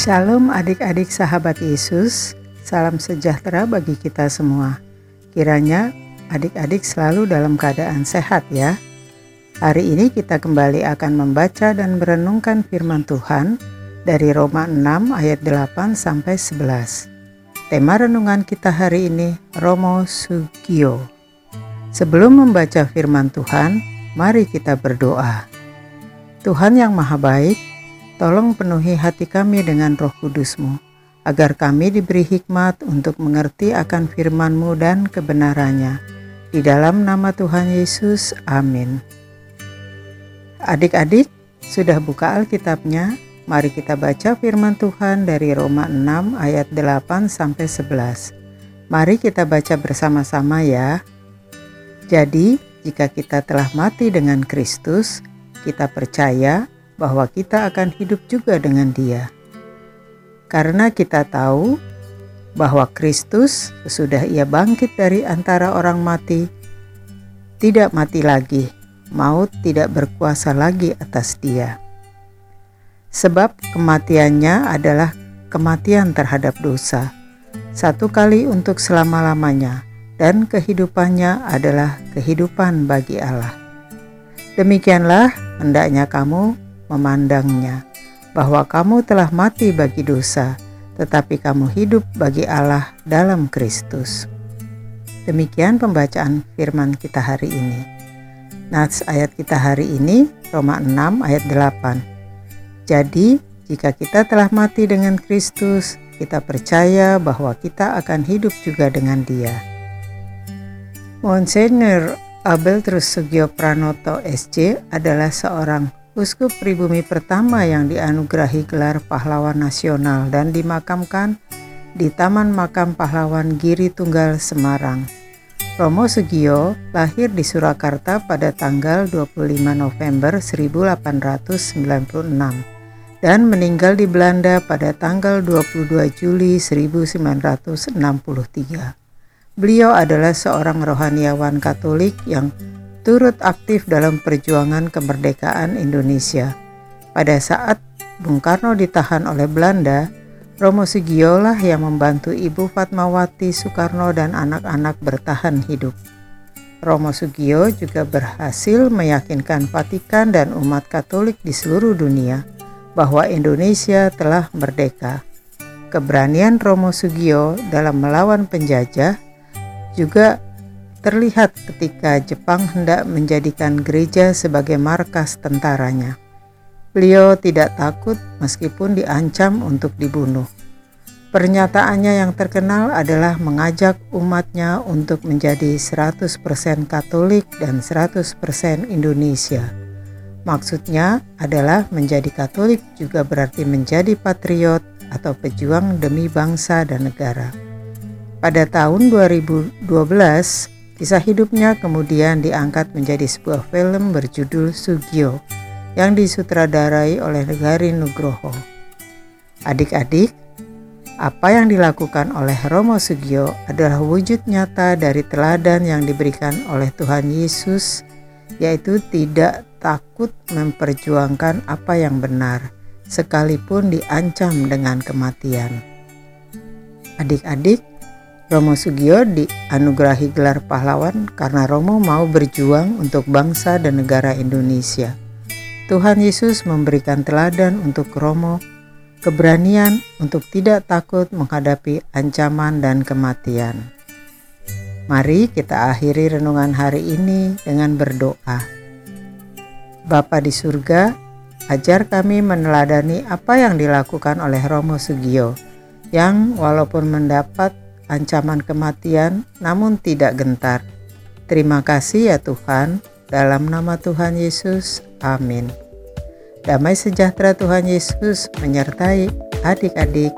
Shalom adik-adik sahabat Yesus, salam sejahtera bagi kita semua. Kiranya adik-adik selalu dalam keadaan sehat ya. Hari ini kita kembali akan membaca dan merenungkan firman Tuhan dari Roma 6 ayat 8 sampai 11. Tema renungan kita hari ini Romo Sugio. Sebelum membaca firman Tuhan, mari kita berdoa. Tuhan yang Maha Baik, Tolong penuhi hati kami dengan roh kudusmu, agar kami diberi hikmat untuk mengerti akan firman-Mu dan kebenarannya. Di dalam nama Tuhan Yesus, amin. Adik-adik, sudah buka Alkitabnya? Mari kita baca firman Tuhan dari Roma 6 ayat 8 sampai 11. Mari kita baca bersama-sama ya. Jadi, jika kita telah mati dengan Kristus, kita percaya bahwa kita akan hidup juga dengan Dia. Karena kita tahu bahwa Kristus sesudah Ia bangkit dari antara orang mati, tidak mati lagi, maut tidak berkuasa lagi atas Dia. Sebab kematiannya adalah kematian terhadap dosa, satu kali untuk selama-lamanya, dan kehidupannya adalah kehidupan bagi Allah. Demikianlah hendaknya kamu memandangnya, bahwa kamu telah mati bagi dosa, tetapi kamu hidup bagi Allah dalam Kristus. Demikian pembacaan firman kita hari ini. Nats ayat kita hari ini Roma 6 ayat 8. Jadi, jika kita telah mati dengan Kristus, kita percaya bahwa kita akan hidup juga dengan Dia. Monsignor Abel Trusugio Pranoto SC adalah seorang uskup pribumi pertama yang dianugerahi gelar pahlawan nasional dan dimakamkan di Taman Makam Pahlawan Giri Tunggal Semarang. Romo Sugio lahir di Surakarta pada tanggal 25 November 1896 dan meninggal di Belanda pada tanggal 22 Juli 1963. Beliau adalah seorang rohaniawan Katolik yang turut aktif dalam perjuangan kemerdekaan Indonesia. Pada saat Bung Karno ditahan oleh Belanda, Romo Sugiolah yang membantu Ibu Fatmawati Soekarno dan anak-anak bertahan hidup. Romo Sugio juga berhasil meyakinkan Vatikan dan umat Katolik di seluruh dunia bahwa Indonesia telah merdeka. Keberanian Romo Sugio dalam melawan penjajah juga terlihat ketika Jepang hendak menjadikan gereja sebagai markas tentaranya. Beliau tidak takut meskipun diancam untuk dibunuh. Pernyataannya yang terkenal adalah mengajak umatnya untuk menjadi 100% Katolik dan 100% Indonesia. Maksudnya adalah menjadi Katolik juga berarti menjadi patriot atau pejuang demi bangsa dan negara. Pada tahun 2012, Kisah hidupnya kemudian diangkat menjadi sebuah film berjudul Sugio yang disutradarai oleh Negari Nugroho. Adik-adik, apa yang dilakukan oleh Romo Sugio adalah wujud nyata dari teladan yang diberikan oleh Tuhan Yesus, yaitu tidak takut memperjuangkan apa yang benar, sekalipun diancam dengan kematian. Adik-adik, Romo Sugio dianugerahi gelar pahlawan karena Romo mau berjuang untuk bangsa dan negara Indonesia. Tuhan Yesus memberikan teladan untuk Romo, keberanian untuk tidak takut menghadapi ancaman dan kematian. Mari kita akhiri renungan hari ini dengan berdoa. Bapa di surga, ajar kami meneladani apa yang dilakukan oleh Romo Sugio, yang walaupun mendapat ancaman kematian, namun tidak gentar. Terima kasih ya Tuhan, dalam nama Tuhan Yesus, amin. Damai sejahtera Tuhan Yesus menyertai adik-adik